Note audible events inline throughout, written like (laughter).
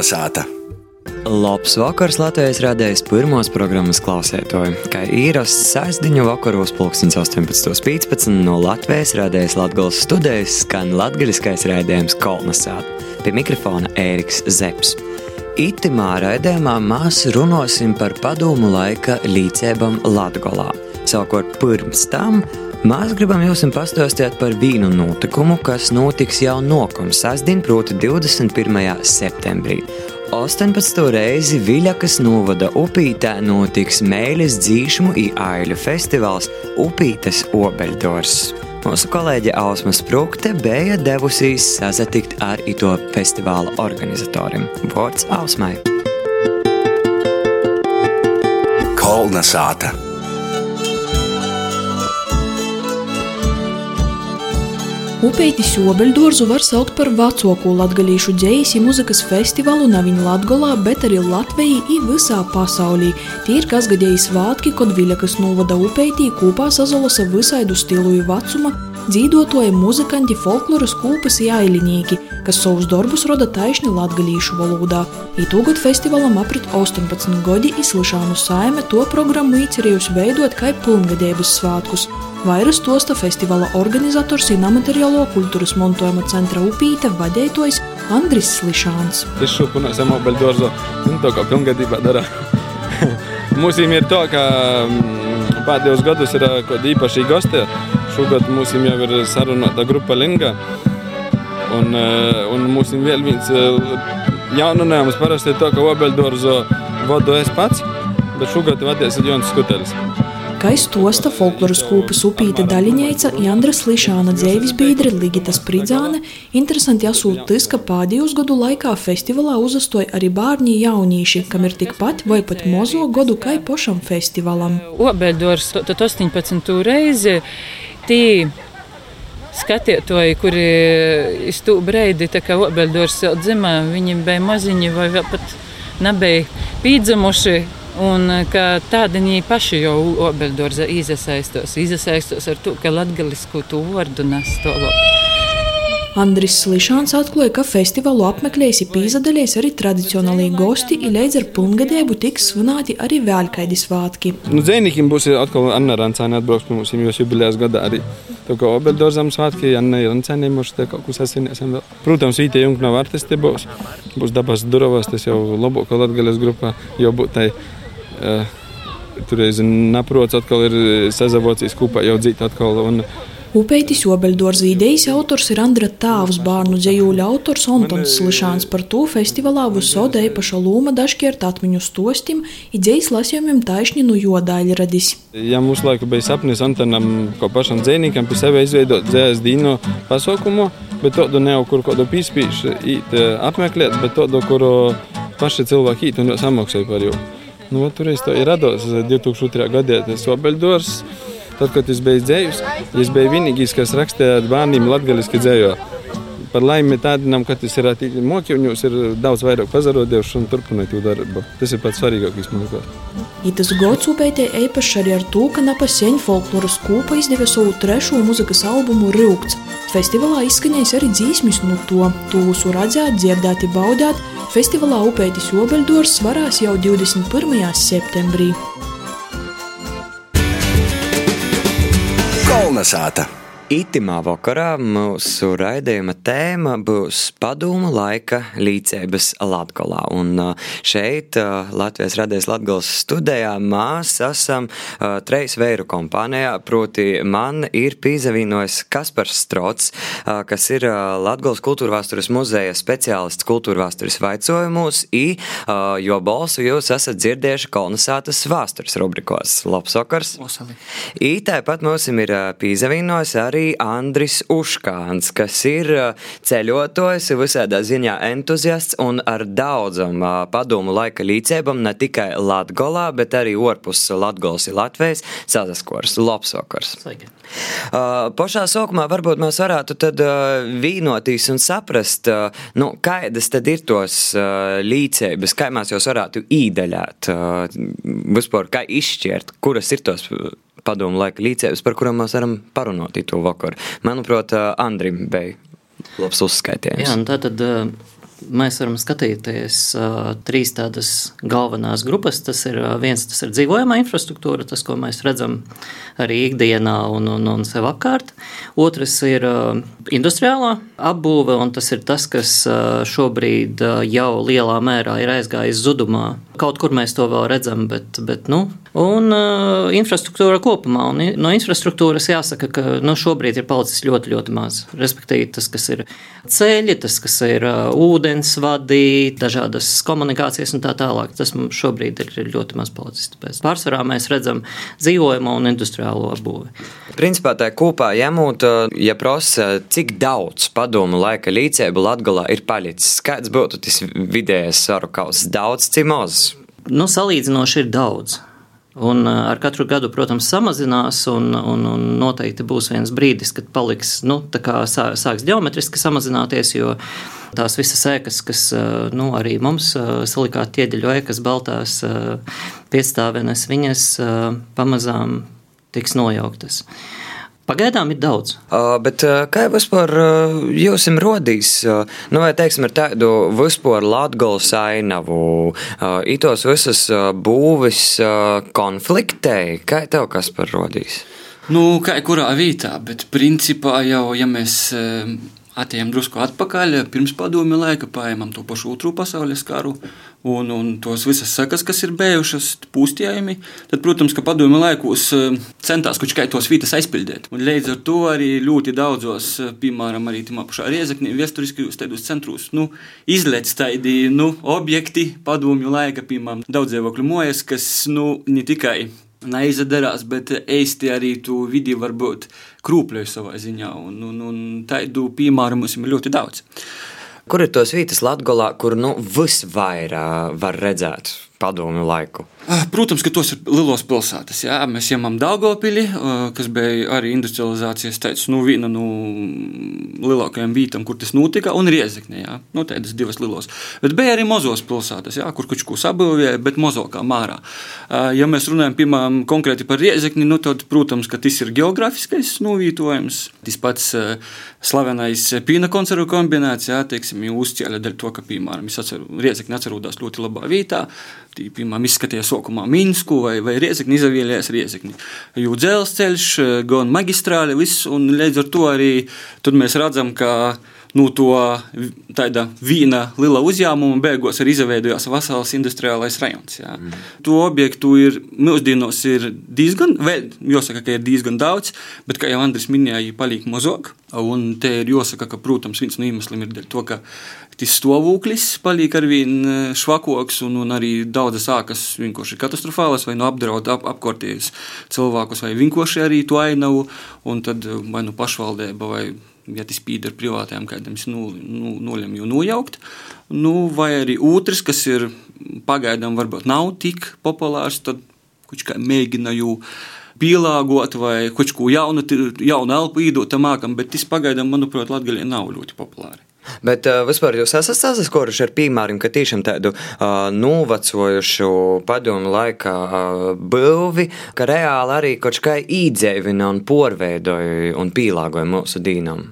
Kalnasāta! Labs vakars Latvijas rādējas pirmos programmas klausētoju, kā īrasts sēsdiņu vakaros pulkstens 18.15 no Latvijas rādējas Latgales studējas skan latgaliskais rādējums Kalnasāta. Pie mikrofona Ēriks Zeps. Itimā raidījumā mēs runāsim par padomu laika līdzēbam Latgolā. Savukārt pirms tam Mēs gribam jums pastāstīt par vīnu notikumu, kas notiks jau nokam sasdien, proti 21. septembrī. 18. reizi Viļakas novada upītē notiks mēlis dzīšmu aiļu festivāls Upītes Obeļdors. Mūsu kolēģe Ausma Sprūkte bija devusīs sazatikt ar ito festivāla organizatoriem. Vārds Ausmai. Kolna sāta! Upeitis Obeļdorzu var saukt par vecāko latgalīšu dzējas un muzikas festivālu neviņu Latgolā, bet arī Latvijā un visā pasaulī. Tie ir kasgadēji svātki, kad Viļakas novada upeitī kopā sazolosa visaidu stilu vecuma, dzīvotoja muzikanti, folkloras kūpas ailinieki, kas savus darbus roda taisni latgalīšu valodā. Itūgad festivālam aprit 18 gadi, izslišānu saime to programmu īcerējusi veidot kā pilngadības svātkus. Vairas tosta festivāla organizators ir nemateriālo kultūras mantojuma centra upīte vadītājs Andris Slišāns. Es šobrīd esmu Beļģorzo, un to kā pilngadībā dara. (laughs) Mums ir tā, ka mm, pēdējos gados ir kaut kādi īpaši gosti. Šogad mums jau ir sarunāta grupa Linga. Un, un mums ir vēl viens jaunums. Parasti ir tā, ka Obeļdorzo vadu es pats, bet šogad vadīs Jons Skutelis. Kā stosta folkloras kūpas upīte daļiņeica Jandra Slišāna dzēvis biedri Ligita Spridzāne, interesanti jāsūt tas, ka pēdējos gadu laikā festivālā uzastoja arī bārņi jaunīši, kam ir tikpat vai pat mozo godu kā pošam festivālam. Obeļdors, tad 18. reizi tī skatītāji, kuri iz to breidi, tā kā Obeļdors jau dzimā, viņi bija maziņi vai pat nebija pīdzamuši Un tādi paši jau obeļdorza iesaistos. Iesaistos ar to, ka latgalisku to vārdu nes tālāk. Andris Slišāns atklāja, ka festivālu apmeklējis pīzadaļies arī tradicionālie gosti, un līdz ar pilngadēju tiks svinēti arī vēl kādi svātki. Nu, Dzēnikiem būs atkal Anna Rancāne atbrauks pie mums, jo jubilējas gadā arī. Tā kā Obeļdorzam svātki, Anna Rancāne mums te kaut ko sasvinēsim vēl. Protams, Vītie Junkna artisti būs. Būs dabas durovas, tas jau labāko latgales grupā, jau būtu tai Uh, Toreiz naprots atkal ir sazavocies kopā jau dzīt atkal. Un, Upeitis Obeļdorza idejas autors ir Andra Tāvs, bērnu dzējūļa autors Antons Slišāns. Par to festivālā visoda īpaša lūma dažkārt atmiņu stostim, idejas lasījumiem taisni no jodaļa radis. Ja mūsu laiku bija sapnis Antonam, ko pašam dzēnīkam pie sevi izveidot dzējas dīno pasaukumu, bet tādu ne jau kur kādu pīspīšu apmeklēt, bet tādu, kuru paši cilvēki īt un samaksāja par jau. Nu, tur es to rados 2002. gadā, tas Obeļdors. Tad, kad es biju dzējus, es biju vienīgais, kas rakstīja bērniem latgaliski dzējo. Par laimi tādam, ka tas ir mokļuņos, ir daudz vairāk pazarodējuši un turpināt to darbu. Tas ir pats svarīgākais, manuprāt. Itas gods upētē īpaši arī ar to, ka Napaseņu folkloras kūpa izdeva savu trešo muzikas albumu Rūkts. Festivālā izskanējis arī dzīsmis no to, tūsu redzēt, dzirdēt, baudēt, Festivālā Upētis Obeļdors svarās jau 21. septembrī. Sata. Itimā vakarā mūsu raidījuma tēma būs padomu laika līdzības Latgolā. Un šeit Latvijas radijas Latgolas studijā mēs esam uh, trejas veiru kompānijā, proti man ir pīzavīnojis Kaspars Strots, uh, kas ir uh, Latgolas kultūrvēstures muzeja speciālists kultūrvēstures vaicojumos, i, jo balsu jūs esat dzirdējuši kolonizētas vēstures rubrikos. Labs vakars! I tāpat mums ir pīzavīnojis arī arī Andris Uškāns, kas ir ceļotājs, visādā ziņā entuziasts un ar daudzam padomu laika līdzēbam ne tikai Latgolā, bet arī orpus Latgols ir Latvijas. Sazaskors, Lopsokors. Uh, pašā sākumā varbūt mēs varētu tad vīnotīs un saprast, nu, kādas tad ir tos līdzēbas, kā mēs jūs varētu īdaļāt, vispār kā izšķirt, kuras ir tos padomu laika līdzēvis, par kurām mēs varam parunāt to vakaru. Manuprāt, Andrim bija labs uzskaitījums. Jā, tā tad mēs varam skatīties trīs tādas galvenās grupas. Tas ir viens, tas ir dzīvojamā infrastruktūra, tas, ko mēs redzam arī ikdienā un, un, un sev apkārt. Otrs ir industriālā apbūve, un tas ir tas, kas šobrīd jau lielā mērā ir aizgājis zudumā. Kaut kur mēs to vēl redzam, bet, bet nu, un uh, infrastruktūra kopumā. Un, no infrastruktūras jāsaka, ka nu, šobrīd ir palicis ļoti, ļoti maz. Respektīvi, tas, kas ir ceļi, tas, kas ir uh, ūdensvadi, dažādas komunikācijas un tā tālāk, tas mums šobrīd ir ļoti maz palicis. Tāpēc pārsvarā mēs redzam dzīvojamo un industriālo būvi. Principā tā kopā ņemot, ja prasa, cik daudz padomu laika līdzēbu Latgalā ir palicis, kāds būtu tas vidējais svaru kaus? Daudz, maz? Nu, salīdzinoši ir daudz. Un ar katru gadu, protams, samazinās, un, un, un noteikti būs viens brīdis, kad paliks, nu, kā sāks geometriski samazināties, jo tās visas ēkas, kas nu, arī mums salikāt ķieģeļu ēkas, baltās piestāvenes, viņas pamazām tiks nojauktas. Pagaidām ir daudz. Uh, bet uh, kā jau vispār uh, jūs esat rodījis, uh, nu, vai teiksim, ar tādu vispār latgals ainavu, uh, itos visas uh, būvis uh, konfliktei, kā tev kas par rodījis? Nu, kā kurā vietā, bet principā jau, ja mēs atejam drusku atpakaļ, pirms padomju laika, paēmam to pašu otru pasaules karu un, un tos visas sekas, kas ir bijušas pūstījumi, tad, protams, ka padomju laikos eh, centās kaut kā tos vītas aizpildīt. Un līdz ar to arī ļoti daudzos, eh, piemēram, arī tajā pašā Riezeknī, vēsturiskajos tādos centros, nu, izlēc tādi, nu, objekti padomju laika, piemēram, daudzdzīvokļu mojas, kas, nu, ne tikai neizdarās, bet īsti arī tu vidi varbūt krūpļoju savā ziņā. Un, un, un tādu piemēru mums ir ļoti daudz. Kur ir tos vietas Latvijā, kur nu, visvairāk var redzēt padomu laiku? Ah, protams, ka tos ir lielos pilsētas. Jā. Mēs ņemam Dāngopili, kas bija arī industrializācijas teicis, nu, viena no lielākajām vietām, kur tas notika, un Riezekne. Jā. Nu, tādas divas lielas. Bet bija arī mazos pilsētas, jā, kur kaut ko sabūvēja, bet mazākā mārā. Ja mēs runājam piemēram konkrēti par Riezekni, nu, tad, protams, ka tas ir geogrāfiskais novietojums. Tas pats slavenais pīna konservu kombināts, jā, teiksim, uzcēla dēļ to, ka, piemēram, es atceru, Riezekni atcerūdās ļoti labā vietā piemēram, izskatījās sākumā Minsku vai, vai Riezekni, izvēlējās Riezekni. Jo dzelzceļš, gan magistrāli, viss, un līdz ar to arī mēs redzam, ka nu, to tāda viena liela uzņēmuma beigās ir izveidojās vesels industriālais rajons. Jā. Mm. To objektu ir mūsdienos ir diezgan, vēl jāsaka, ka ir diezgan daudz, bet, kā jau Andris minēja, paliek mazāk. Un te ir jāsaka, ka, protams, viens no iemesliem ir to, ka tas stāvoklis paliek ar vien e, švakoks, un, un arī daudzas sākas vienkārši katastrofālas, vai nu apdraud ap, apkārtējus cilvēkus, vai vienkārši arī to ainavu, un tad e, vai nu pašvaldība vai ja tas pīd ar privātajām kādiem, nu, nu, nolemj nojaukt. Nu, vai arī otrs, kas ir pagaidām varbūt nav tik populārs, tad mēģina jau pielāgot vai kaut ko jaunu, jaunu elpu īdot tam mākam, bet tas pagaidām, manuprāt, Latvijā nav ļoti populāri. Bet uh, vispār jūs esat saskaruši ar piemēram, ka tiešām tādu uh, novecojušu padomu laikā uh, būvi, ka reāli arī kaut kā īdzēvina un porveidoja un pielāgoja mūsu dīnam.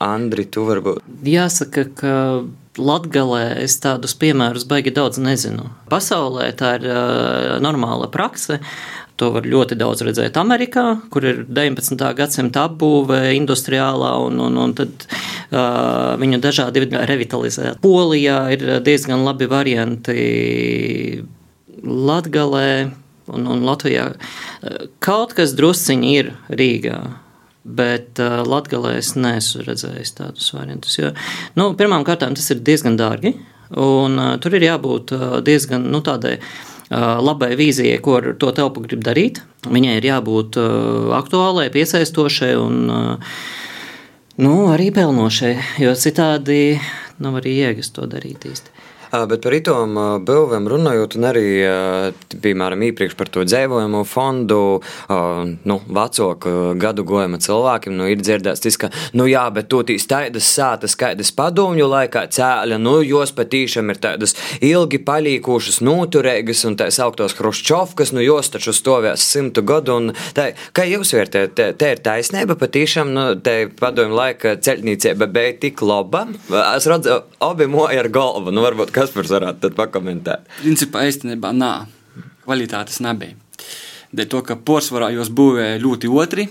Andri, tu varbūt? Jāsaka, ka Latvijā es tādus piemērus baigi daudz nezinu. Pasaulē tā ir uh, normāla prakse. To var ļoti daudz redzēt Amerikā, kur ir 19. gadsimta apbūve, industriālā, un, un, un tad uh, viņu dažādi revitalizē. Polijā ir diezgan labi varianti Latgalē un, un Latvijā. Kaut kas drusciņi ir Rīgā. Bet uh, Latvijā es neesmu redzējis tādus variantus. Jo, nu, Pirmkārt, tas ir diezgan dārgi, un uh, tur ir jābūt uh, diezgan nu, tādai uh, labai vīzijai, ko ar to telpu grib darīt. Viņai ir jābūt uh, aktuālai, piesaistošai un uh, nu, arī pelnošai, jo citādi nav arī jēgas to darīt īsti. Bet par itom būvēm runājot, un arī, piemēram, iepriekš par to dzīvojumu fondu, nu, vecāku gadu gojuma cilvēkiem, nu, ir dzirdēts, tas, ka, nu, jā, bet to tīs tādas sātas, kādas padomju laikā cēļa, nu, jos patīšām ir tādas ilgi palīkušas, noturīgas un tā sauktos Hruščovkas, nu, jos taču stovēs simtu gadu, un tā, kā jūs vērtējat, te, te ir taisnība patīšām, nu, te padomju laika ceļnīcība bija tik laba. Es redzu, abi moja ar galvu, nu, varbūt Kaspars varētu tad pakomentēt. Principā īstenībā nā, kvalitātes nebija. Dēļ to, ka porcelāna jos būvēja ļoti otri,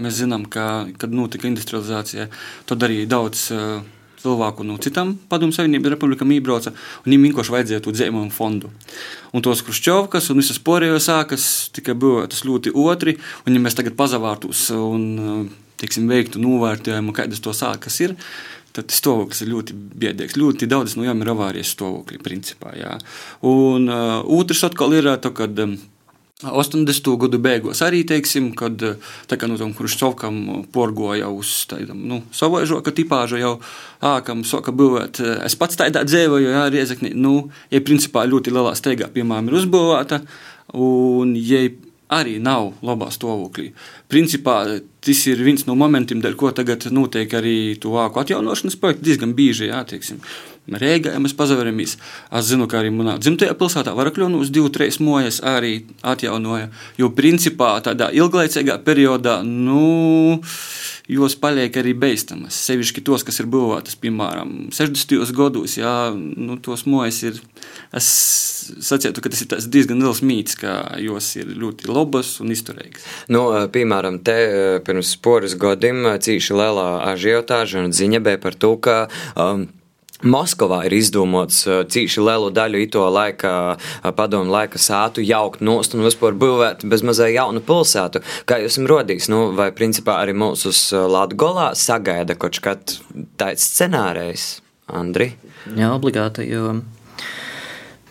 mēs zinām, ka, kad notika industrializācija, to darīja daudz uh, cilvēku no citām padomu savienības republikām iebrauca, un viņiem vienkārši vajadzēja to dzēmumu fondu. Un tos Kruščovkas un visas pārējos sākas tikai būvētas ļoti otri, un ja mēs tagad pazavārtos un teiksim, veiktu novērtējumu, kādas to sākas ir, tad stāvoklis ir ļoti biedīgs. Ļoti daudz no viņiem ir avārijas stāvokļi. Principā, jā. un uh, otrs atkal ir, tā, kad um, 80. gadu beigās arī, teiksim, kad tā kā no tam Hruščovkam porgoja uz tādam, nu, savaižoka tipāža jau ākam soka būvēt. Es pats tādā dzīvoju, jā, Riezekni, nu, ja principā ļoti lielā steigā, piemēram, ir uzbūvēta, un, ja arī nav labā stāvoklī. Principā tas ir viens no momentiem, dēļ ko tagad notiek arī tuvāku atjaunošanas projektu diezgan bieži, jā, teiksim. Rīgā, ja mēs pazaveramies. Es zinu, ka arī manā dzimtajā pilsētā Varakļonos divu, trīs mojas arī atjaunoja. Jo principā tādā ilglaicīgā periodā, nu, jos paliek arī beistamas. Sevišķi tos, kas ir būvētas, piemēram, 60. gados, jā, nu, tos mojas ir. Es sacītu, ka tas ir diezgan liels mīts, ka jos ir ļoti labas un izturīgas. Nu, piemēram, te pirms poras gadiem cīši lielā ažiotāža un ziņa bija par to, ka um, Moskavā ir izdomāts cīši lielu daļu ito laika, padomu laika sātu jaukt nost un vispār būvēt bez mazai jaunu pilsētu. Kā jūs esam rodījis, nu, vai principā arī mūsu Latgolā sagaida kaut kad tāds scenārijs, Andri? Jā, obligāti, jo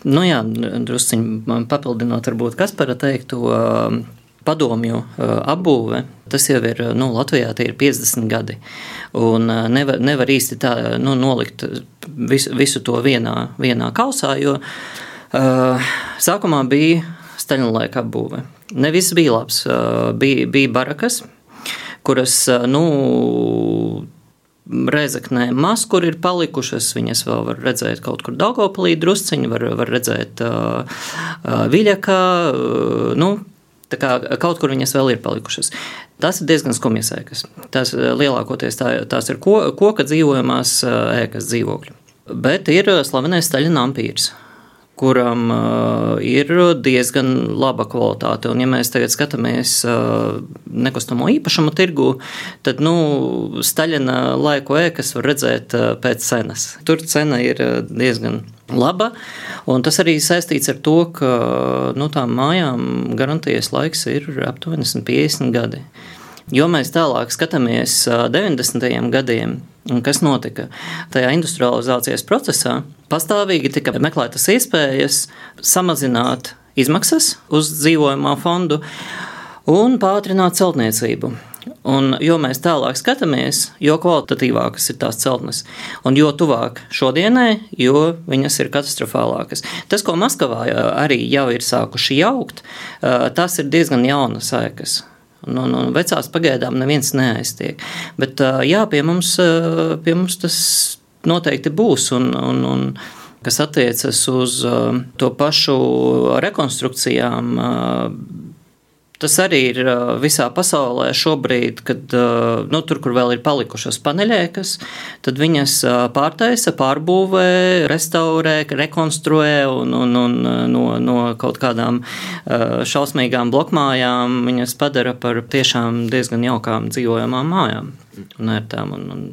Nu jā, drusciņi papildinot, varbūt Kaspara teikto padomju apbūve, tas jau ir, nu, Latvijā tie ir 50 gadi, un nevar, nevar īsti tā, nu, nolikt visu, visu to vienā, vienā kausā, jo uh, sākumā bija Staļina laika apbūve. Ne viss bija labs, uh, bija, bija barakas, kuras, uh, nu, Reizeknē maz, kur ir palikušas, viņas vēl var redzēt kaut kur Daugopilī drusciņi, var, var redzēt uh, uh, Viļakā, uh, nu, tā kā kaut kur viņas vēl ir palikušas. Tas ir diezgan skumjas ēkas. Tās lielākoties tā, tās ir ko, koka dzīvojamās ēkas dzīvokļi. Bet ir slavenais Staļina ampīrs kuram uh, ir diezgan laba kvalitāte. Un, ja mēs tagad skatāmies uh, nekustamo īpašumu tirgu, tad nu, Staļina laiku ēkas var redzēt uh, pēc cenas. Tur cena ir uh, diezgan laba, un tas arī saistīts ar to, ka nu, tām mājām garantijas laiks ir aptuveni 50 gadi. Jo mēs tālāk skatāmies 90. gadiem, kas notika tajā industrializācijas procesā, pastāvīgi tika meklētas iespējas samazināt izmaksas uz dzīvojamā fondu un pātrināt celtniecību. Un, jo mēs tālāk skatāmies, jo kvalitatīvākas ir tās celtnes, un jo tuvāk šodienai, jo viņas ir katastrofālākas. Tas, ko Maskavā arī jau ir sākuši jaukt, tas ir diezgan jaunas sēkas. No, no vecās pagaidām neviens neaiztiek. Bet jā, pie mums, pie mums tas noteikti būs. Un, un, un, kas attiecas uz to pašu rekonstrukcijām, Tas arī ir visā pasaulē šobrīd, kad nu, tur, kur vēl ir palikušas paneļēkas, tad viņas pārtaisa, pārbūvē, restaurē, rekonstruē un, un, un no, no kaut kādām šausmīgām blokmājām viņas padara par tiešām diezgan jaukām dzīvojamām mājām un ērtām. Un, un,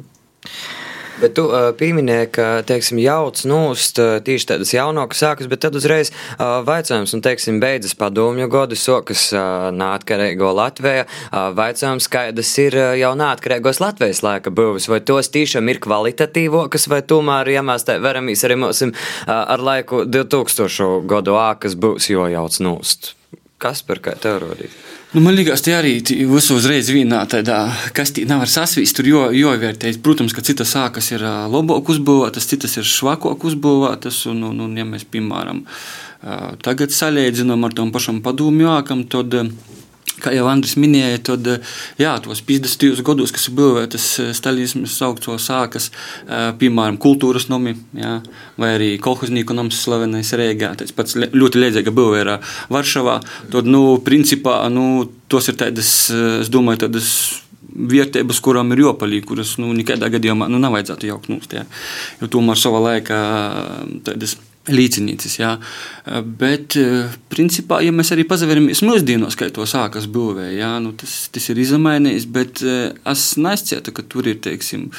Bet tu uh, pieminēji, ka, teiksim, jauc nūst uh, tieši tādas jaunākas sākas, bet tad uzreiz uh, vaicājums, un, teiksim, beidzas padomju gadu, sokas uh, nātkarīgo Latvijā, uh, vaicājums, kādas ir uh, jau nātkarīgos Latvijas laika būvis, vai tos tiešām ir kvalitatīvokas, vai tomēr, ja mēs tā veramies arī mūsim uh, ar laiku 2000 gadu ākas būs, jo jauc nūst. Kas par kā tev rodīt? Nu, man liekas, tie arī visu uzreiz vienā tādā kastī nevar sasvīst. Tur jo, jovērtēt. Protams, ka citas sākas ir labāk uzbūvētas, citas ir švakāk uzbūvētas. Un, un, un, ja mēs, piemēram, tagad salīdzinām ar tom pašam padomju ākam, tad kā jau Andris minēja, tad jā, tos 50. gados, kas ir būvētas staļismas augsto sākas, piemēram, kultūras nomi, jā, vai arī kolhoznīku noms slavenais Rēgā, tāds pats ļoti liedzīga būvē ir Varšavā, tad, nu, principā, nu, tos ir tādas, es domāju, tādas vērtības, kurām ir jāpaliek, kuras nu, nekādā gadījumā nu, nav vajadzētu jaukt nost. Jā. Jo tomēr savā laikā tādas līdzinīcis. Jā. Bet, principā, ja mēs arī pazaveramies mūsdienos, kā to sākas būvē, jā, nu, tas, tas ir izmainījis, bet es nesciētu, ka tur ir, teiksim,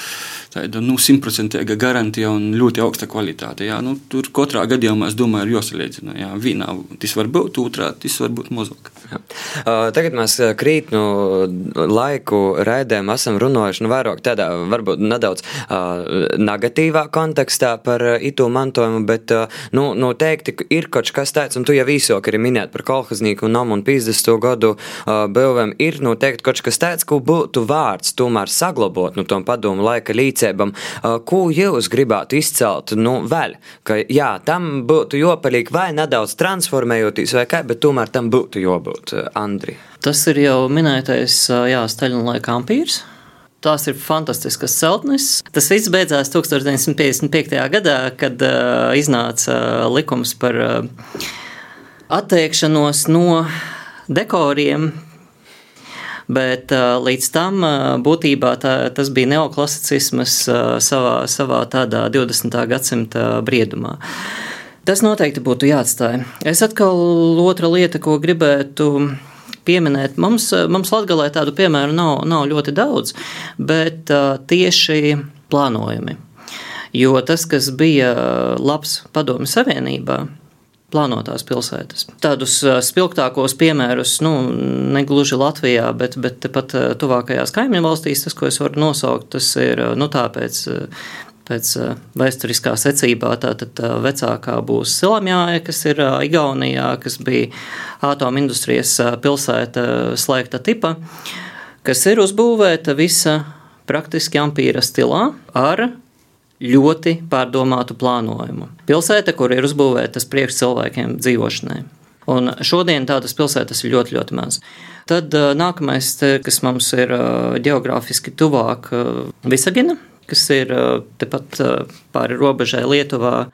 tāda, nu, simtprocentīga garantija un ļoti augsta kvalitāte. Jā. Nu, tur katrā gadījumā, es domāju, ir jāsalīdzina. Jā. Vienā tas var būt, otrā tas var būt mazāk. Tagad mēs krīt no laiku raidēm esam runājuši, nu, vairāk tādā, varbūt nedaudz uh, negatīvā kontekstā par itu mantojumu, bet uh, nu, noteikti ir kaut kas tāds, un tu jau īsāk arī minēji par kolhoznīku un namu un 50. gadu uh, bilvēm, ir noteikti kaut kas tāds, ko būtu vārds tomēr saglabot no nu, tom padomu laika līdzēbam. Uh, ko jūs gribētu izcelt, nu, vēl, ka jā, tam būtu jopalīgi vai nedaudz transformējoties vai kā, bet tomēr tam būtu jābūt, Andri. Tas ir jau minētais, jā, Staļina laika ampīrs, Tās ir fantastiskas celtnes. Tas viss beidzās 1955. gadā, kad uh, iznāca uh, likums par uh, atteikšanos no dekoriem. Bet uh, līdz tam uh, būtībā tā, tas bija neoklasicisms uh, savā, savā tādā 20. gadsimta briedumā. Tas noteikti būtu jāatstāj. Es atkal otra lieta, ko gribētu pieminēt. Mums, mums Latgalē tādu piemēru nav, nav ļoti daudz, bet tieši plānojumi. Jo tas, kas bija labs padomju savienībā, plānotās pilsētas. Tādus spilgtākos piemērus, nu, ne gluži Latvijā, bet, bet pat tuvākajās kaimiņu valstīs, tas, ko es varu nosaukt, tas ir, nu, tāpēc pēc uh, vēsturiskā secībā. Tātad uh, vecākā būs Silamjāja, kas ir uh, Igaunijā, kas bija atomindustrijas pilsēta slēgta tipa, kas ir uzbūvēta visa praktiski ampīra stilā ar ļoti pārdomātu plānojumu. Pilsēta, kur ir uzbūvētas priekš cilvēkiem dzīvošanai. Un šodien tādas pilsētas ir ļoti, ļoti maz. Tad nākamais, kas mums ir geogrāfiski tuvāk, Visagina, kas ir tepat pāri robežai Lietuvā,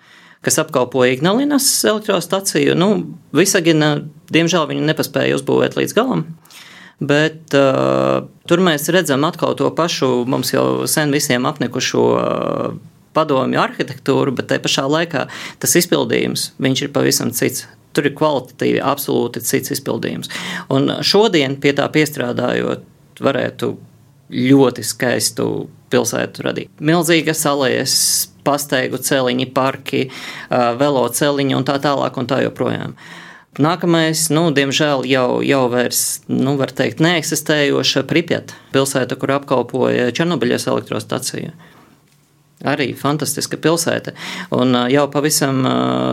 kas apkalpoja Ignalinas elektrostaciju. Nu, Visagina, diemžēl, viņi nepaspēja uzbūvēt līdz galam. Bet uh, tur mēs redzam atkal to pašu, mums jau sen visiem apnikušo uh, padomju arhitektūru, bet te pašā laikā tas izpildījums ir pavisam cits. Tur ir kvalitatīvi absolūti cits izpildījums. Un šodien pie tā piestrādājot, varētu ļoti skaistu pilsētu radīt. Milzīgas alējas, pastaigu celiņi, parki, veloceliņi un tā tālāk un tā joprojām. Nākamais, nu, diemžēl jau, jau vairs, nu, var teikt, neeksistējoša Pripjata pilsēta, kur apkalpoja Černobiļas elektrostaciju. Arī fantastiska pilsēta. Un jau pavisam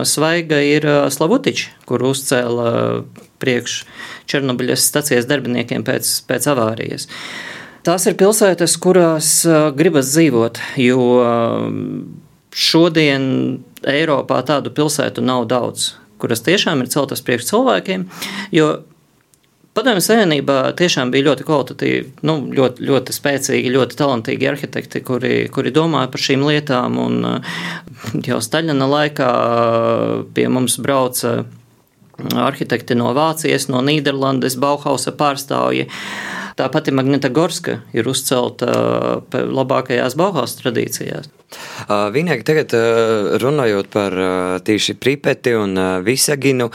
svaiga ir Slavutiča, kur uzcēla priekš Černobiļas stacijas darbiniekiem pēc, pēc avārijas. Tās ir pilsētas, kurās gribas dzīvot, jo šodien Eiropā tādu pilsētu nav daudz, kuras tiešām ir celtas priekš cilvēkiem. Jo Padomju Savienībā tiešām bija ļoti kvalitatīvi, nu, ļoti, ļoti spēcīgi, ļoti talantīgi arhitekti, kuri, kuri domāja par šīm lietām. Un jau Staļina laikā pie mums brauca arhitekti no Vācijas, no Nīderlandes, Bauhausa pārstāvji. Tā pati Magnita Gorska ir uzcelta labākajās Bauhaus tradīcijās. Vienīgi tagad runājot par tīši Pripeti un Visaginu,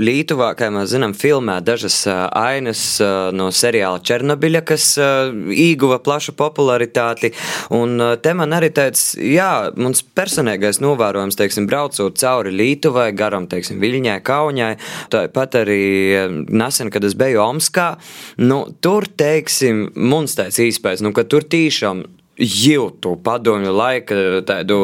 Lietuvā, kā mēs zinām, filmē dažas ainas no seriāla Černobiļa, kas ieguva plašu popularitāti. Un te man arī tāds, jā, mums personīgais novērojums, teiksim, braucot cauri Lietuvai, garam, teiksim, Viļņai, Kaunijai, tāpat arī nesen, kad es biju Omskā, nu, tur, teiksim, mums tāds īspējas, nu, ka tur tīšām jūtu padomju laika tādu,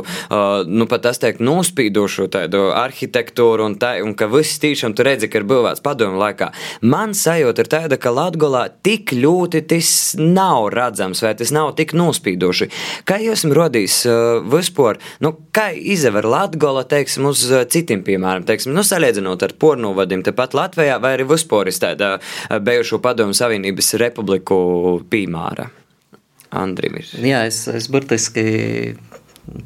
nu pat es teiktu, nospīdošu tādu arhitektūru un, tā, un ka viss tīšām tu redzi, ka ir būvēts padomju laikā. Man sajūta ir tāda, ka Latgolā tik ļoti tas nav redzams vai tas nav tik nospīdoši. Kā jūs rodīs vispār, nu, kā izaver Latgola, teiksim, uz citiem piemēram, teiksim, nu, salīdzinot ar pornuvadiem tepat Latvijā vai arī vispār iz tāda bijušo padomju Savienības republiku piemēra? Andrivis. Jā, es, es burtiski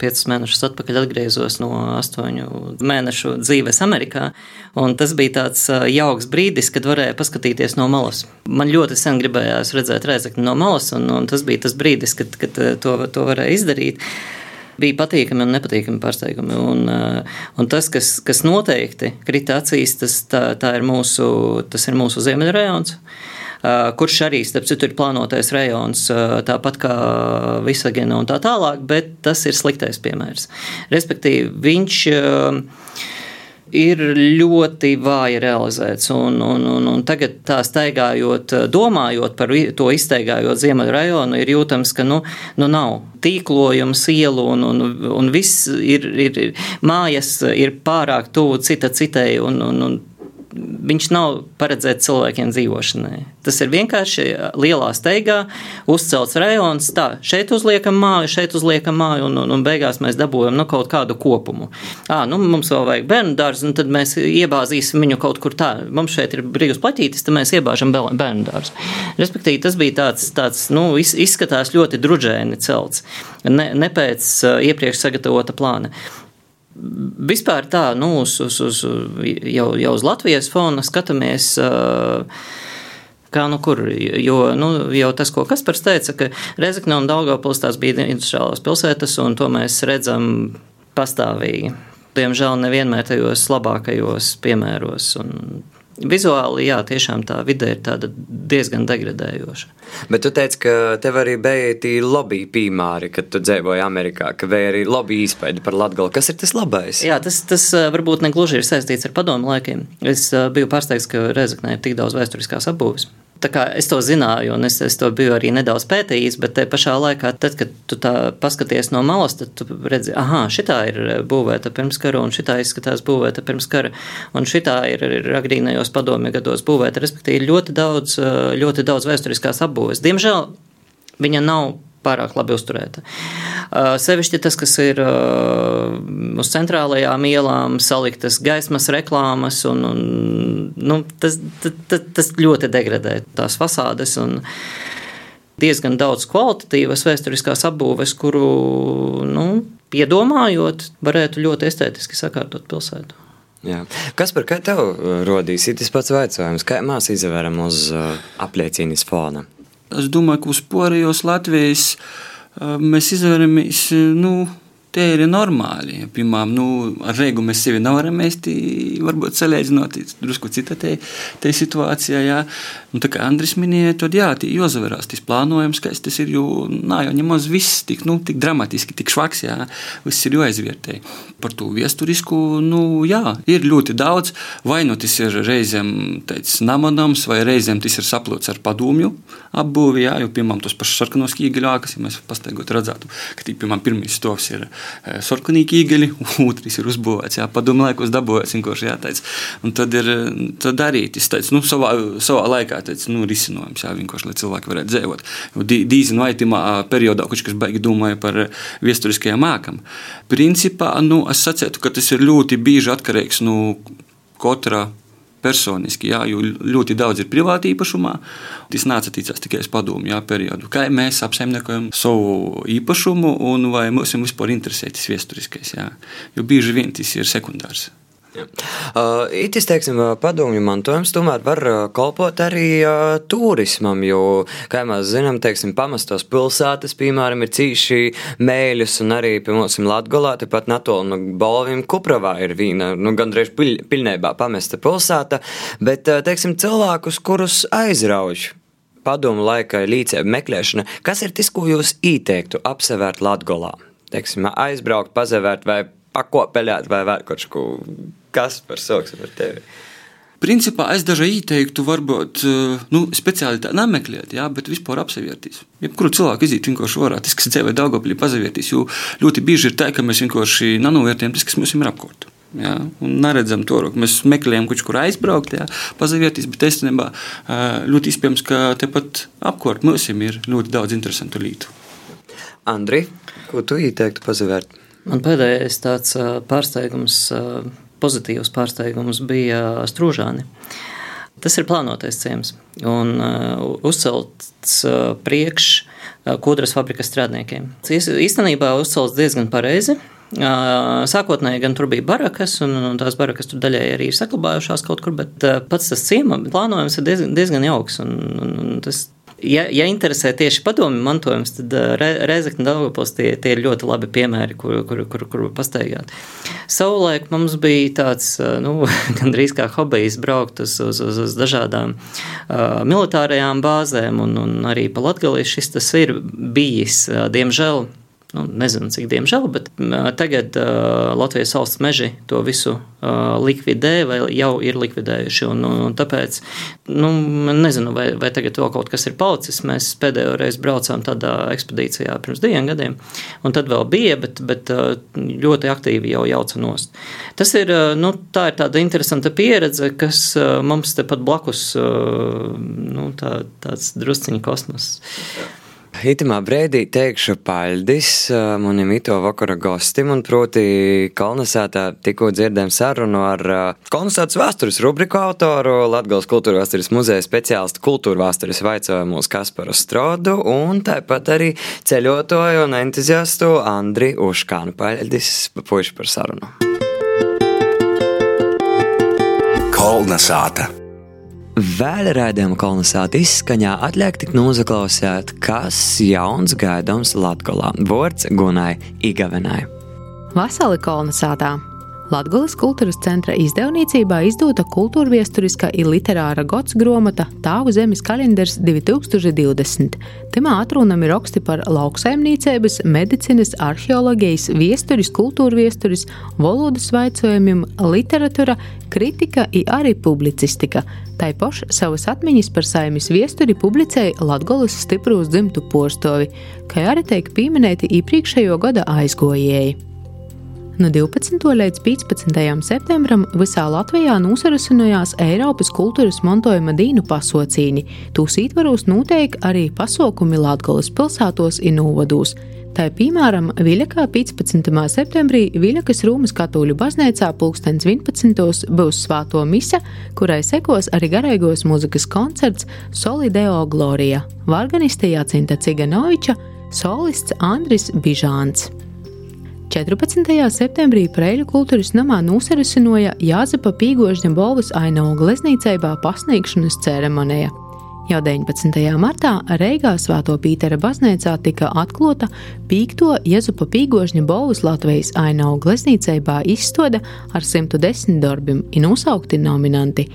piecus mēnešus atpakaļ atgriezos no astoņu mēnešu dzīves Amerikā. Tas bija tāds jauks brīdis, kad varēja paskatīties no malas. Man ļoti sen gribējās redzēt rēzakni no malas, un, un tas bija tas brīdis, kad, kad to, to varēja izdarīt. Bija patīkami un nepatīkami pārsteigumi. Un, un tas, kas, kas noteikti krita acīs, tas, tā, tā ir mūsu, ir mūsu ziemeļrajons. Uh, kurš arī, starp citu, ir plānotais rajons, uh, tāpat kā Visagina un tā tālāk, bet tas ir sliktais piemērs. Respektīvi, viņš uh, ir ļoti vāji realizēts. Un, un, un, un tagad, tā staigājot, domājot par to iztaigājot ziemeļu rajonu, ir jūtams, ka nu, nu nav tīklojums, ielu un, un, un viss ir, ir, mājas ir pārāk tuvu cita citai. Un, un, un viņš nav paredzēts cilvēkiem dzīvošanai. Tas ir vienkārši lielā steigā uzcelts rajons. Tā, šeit uzliekam māju, šeit uzliekam māju, un, un, un beigās mēs dabūjam nu, kaut kādu kopumu. À, nu, mums vēl vajag bērnu dārzu, un tad mēs iebāzīsim viņu kaut kur tā. Mums šeit ir brīvs platītis, tad mēs iebāžam bērnu dārzu. Respektīvi, tas bija tāds, tāds nu, izskatās ļoti druģēni celts, ne, ne pēc iepriekš sagatavota plāna. Vispār tā, nu, uz, uz, uz, jau, jau uz Latvijas fona skatāmies. Kā nu kur, jo nu, jau tas, ko Kaspars teica, ka Rezekne un Daugavpils tās bija industriālās pilsētas, un to mēs redzam pastāvīgi. Diemžēl nevienmēr tajos labākajos piemēros. Un Vizuāli, jā, tiešām tā vide ir diezgan degradējoša. Bet tu teici, ka tev arī bija tī lobby piemēri, kad tu dzīvoji Amerikā, ka bija arī lobby izpēdi par Latgali. Kas ir tas labais? Jā, tas, tas varbūt negluži ir saistīts ar padomu laikiem. Es biju pārsteigts, ka Rezeknē ir tik daudz vēsturiskās apbūves. Es to zināju, un es, es to biju arī nedaudz pētījis, bet te pašā laikā, tad, kad tu tā paskaties no malas, tad tu redzi, ah, šitā ir būvēta pirms kara, un šitā izskatās būvēta pirms kara, un šitā ir, ir agrīnajos padomju gados būvēta. Respektīvi, ļoti daudz, ļoti daudz vēsturiskās apbūves. Diemžēl viņa nav pārāk labi uzturēta. Uh, sevišķi tas, kas ir uh, uz centrālajām ielām saliktas gaismas reklāmas, un, un nu, tas, tas, tas ļoti degradē tās fasādes. Diezgan daudz kvalitatīvas vēsturiskās apbūves, kuru, nu, piedomājot, varētu ļoti estētiski sakārtot pilsētu. Jā. Kas par kā tev rodīs? Ir tas pats jautājums, kā mēs izvēram uz apliecības fona? Es domāju, ka uz Porijos Latvijas mēs izvēlamies nu, Tie ir normāli. Piemēram, nu, ar Reigu mēs sevi nevaram mēst, varbūt salīdzinot, drusku cita te, te situācijā. Jā. Nu, tā kā Andris minēja, tad jā, jāzaverās tas plānojums, ka tas ir, jo nā, jau nemaz viss tik, nu, tik dramatiski, tik švaks, jā, viss ir jāizvērtē. Par to viesturisku, nu, jā, ir ļoti daudz. Vai nu tas ir reizēm tāds namanams, vai reizēm tas ir saplots ar padomju apbūvi, jā, jo, piemēram, tos pašus sarkanos ķīgeļākas, ja mēs pastaigot redzētu, ka, tī, piemēram, pirmīs stovs ir sarkanīgi īgeļi, otrs ir uzbūvēts, jā, padomu laikos dabūvēts vienkārši jāteic. Un tad ir tad arī tas tāds, nu, savā, savā laikā tāds, nu, risinājums, jā, vienkārši, lai cilvēki varētu dzīvot. Dīzina vaitimā periodā, kurš, kas baigi domāja par viesturiskajām mākam. Principā, nu, es sacētu, ka tas ir ļoti bieži atkarīgs no nu, katra personiski, jā, jo ļoti daudz ir privāti īpašumā. Tas nāca ticās tikai uz padomu jā, periodu. Kā mēs apsaimniekojam savu īpašumu un vai mums vispār interesē tas vēsturiskais, jā. jo bieži vien tas ir sekundārs. Uh, Itis, teiksim, padomju mantojums tomēr var kalpot arī uh, turismam, jo, kā mēs zinām, teiksim, pamestos pilsētas, piemēram, ir cīši mēļus, un arī, piemēram, Latgolā, tepat natoli no Balvim Kupravā ir vīna, nu, gandrīz piļ, piļnībā pamesta pilsēta, bet, uh, teiksim, cilvēkus, kurus aizrauj padomu laika līdzēju meklēšana, kas ir tas, ko jūs ieteiktu apsevērt Latgolā? Teiksim, aizbraukt, pazevērt vai pakopeļāt vai vēl kaut ko Kas par soks par tevi? Principā es dažai ieteiktu, varbūt eh, nu, speciāli tā nemeklēt, jā, bet vispār apsevērties. Jebkuru cilvēku iziet vienkārši varā, tas, kas dzīvē Daugavpilī pazavērties, jo ļoti bieži ir tā, ka mēs vienkārši nanovērtējam tas, kas mums ir apkārt. Ja, un neredzam to, ka mēs meklējam kaut kur aizbraukt, ja, pazavieties, bet īstenībā ļoti iespējams, ka tepat apkārt mums ir ļoti daudz interesantu lietu. Andri, ko tu ieteiktu pazavērt? Man pēdējais tāds pārsteigums, pozitīvs pārsteigums bija Strūžāni. Tas ir plānotais ciems un uzcelts priekš kodras fabrikas strādniekiem. Īstenībā uzcelts diezgan pareizi. Sākotnēji gan tur bija barakas, un, tās barakas tur daļai arī ir saglabājušās kaut kur, bet pats tas ciema plānojums ir diezgan, diezgan jauks. Un, un tas, ja, ja interesē tieši padomju mantojums, tad Re, Reizekna Daugavpils tie, tie ir ļoti labi piemēri, kur, kur, kur, kur pastaigāt. Savulaik mums bija tāds, nu, (laughs) gandrīz kā hobijs braukt uz, uz, uz, uz dažādām uh, militārajām bāzēm, un, un arī pa Latgalī šis tas ir bijis, diemžēl nu, nezinu, cik diemžēl, bet tagad uh, Latvijas valsts meži to visu uh, likvidē vai jau ir likvidējuši. Un, un, tāpēc, nu, nezinu, vai, vai tagad vēl kaut kas ir palicis. Mēs pēdējo reizi braucām tādā ekspedīcijā pirms diviem gadiem, un tad vēl bija, bet, bet uh, ļoti aktīvi jau jauca nost. Tas ir, uh, nu, tā ir tāda interesanta pieredze, kas uh, mums tepat blakus, uh, nu, tā, tāds drusciņa kosmos. Itamā brīdī teikšu paļdis manim ito vakara gostim, un proti kolonizētā tikko dzirdējām sarunu ar kolonizētas vēstures rubriku autoru, Latgales kultūra vēstures muzeja speciālistu kultūra vēstures vaicojumus Kasparu Strodu, un tāpat arī ceļotoju un entuziastu Andri Uškānu. Paļdis puiši par sarunu. Kolnasāta. Vēl raidījuma kolonizāta izskaņā atliek tik nozaklausīt, kas jauns gaidāms Latgolā. Vorts Gunai Igavenai. Vasali kolonizātā Latvijas kultūras centra izdevniecībā izdota kultūrviesturiskā ir literāra gods grāmata Tāvu zemes kalendārs 2020. Timā atrunami raksti par lauksaimniecības, medicīnas, arheoloģijas, viesturis, kultūrviesturis, valodas vaicojumiem, literatūra, kritika un arī publicistika. Taipoš savas atmiņas par saimnes viesturi publicēja Latvijas stiprūs dzimtu porstovi, kā arī tiek pieminēti iepriekšējo gada aizgojēji. No 12. līdz 15. septembrim visā Latvijā nosarasinājās Eiropas kultūras mantojuma dīnu pasaucīni. Tūs ietvaros notiek arī pasaukumi Latvijas pilsētos un novados. Tā piemēram Viļakā 15. septembrī Viļakas Rūmas katoļu baznīcā pulkstens 11. būs svāto mise, kurai sekos arī garīgos mūzikas koncerts Solideo Gloria, varganiste Jacinta Ciganoviča, solists Andris Bižāns. 14. septembrī Preļu kultūras namā nosarasinoja Jāzepa Pīgožņa balvas ainavu gleznīcībā pasniegšanas ceremonija. Jau 19. martā Reigā Svēto Pītera baznīcā tika atklāta pīkto Jēzupa Pīgožņa balvas Latvijas ainavu gleznīcībā izstāde ar 110 darbiem un nosaukti nominanti.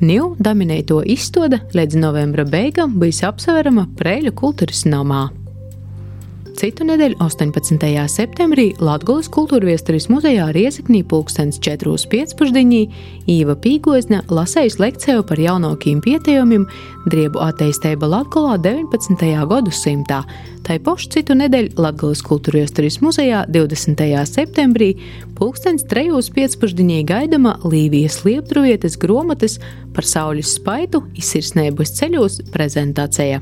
New dominēto izstāde līdz novembra beigām bija apsverama Preļu kultūras namā. Citu nedēļu 18. septembrī Latvijas kultūrviesturis muzejā Rieziknī pulkstens 4.5. Īva Pīgozne lasējas lekciju par jaunākiem pieteikumiem driebu attīstība Latvijā 19. gadsimtā. Tai pošu citu nedēļu Latvijas kultūrviesturis muzejā 20. septembrī pulkstens 3.5. gaidama Līvijas liepdruvietes gromatas par saules spaitu izsirsnēbus ceļos prezentācija.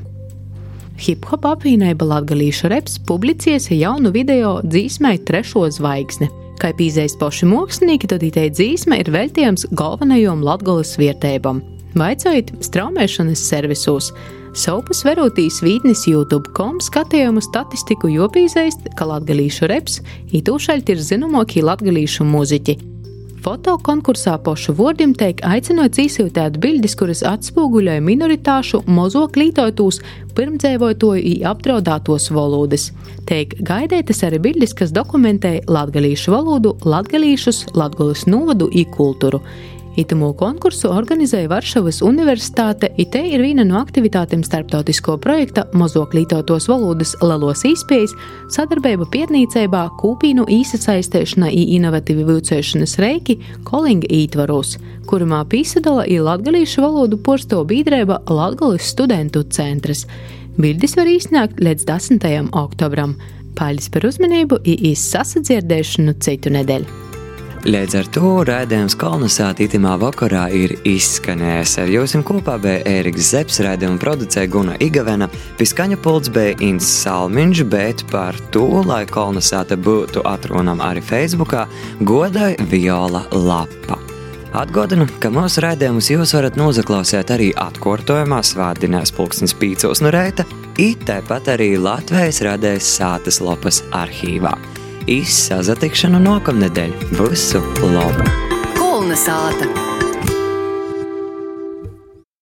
Hip-hop apvienība Latvijas reps publicēs jaunu video dzīsmai Trešo zvaigzni. Kā pīzējas paši mākslinieki, tad itē dzīsme ir veltījums galvenajam latgabalas vietējumam. Vaicājot straumēšanas servisos, Saupas verotīs vītnes YouTube.com skatījumu statistiku jopīzēst, ka latgalīšu reps itūšaļt ir zināmākie latgalīšu muziķi. Fotokonkursā pošu vārdiem tiek aicināts izsūtīt bildes, kuras atspoguļoja minoritāšu, mozo klītotos, pirmdzīvotoju un apdraudētos valodas. Tiek gaidītas arī bildes, kas dokumentē latgalīšu valodu, latgalīšus, latgalis novadu un kultūru. Itumu konkursu organizēja Varšavas Universitāte, IT ir viena no aktivitātēm starptautisko projekta Mozok lītotos valodas lelos īspējas, sadarbība pietnīcībā, kūpīnu īsasaistēšana i inovatīvi vilcēšanas reiki, kolinga ītvaros, kurumā pīsadala i latgalīšu valodu porsto bīdrēba Latgalis studentu centrs. Bildes var īsnākt līdz 10. oktobram. Paldies par uzmanību i izsasadzirdēšanu citu nedēļu! Līdz ar to raidījums kolonizācija itimā vakarā ir izskanējis. Ar jums kopā bija Ēriks Zepsi, raidījuma producēja Guna Igavena, piskaņa pults bija Inns Salmiņš, bet par to, lai kolonizāta būtu atrunam arī Facebookā, godai Viola Lapa. Atgādinu, ka mūsu raidījumus jūs varat noklausīt arī atkārtojumā Svētdienās, pulkstenis pīcos no reita, it tāpat arī Latvijas radējas sātas lopas arhīvā. Izsazatikšanu nākamnedēļ. Visu labu! Kolna sāta!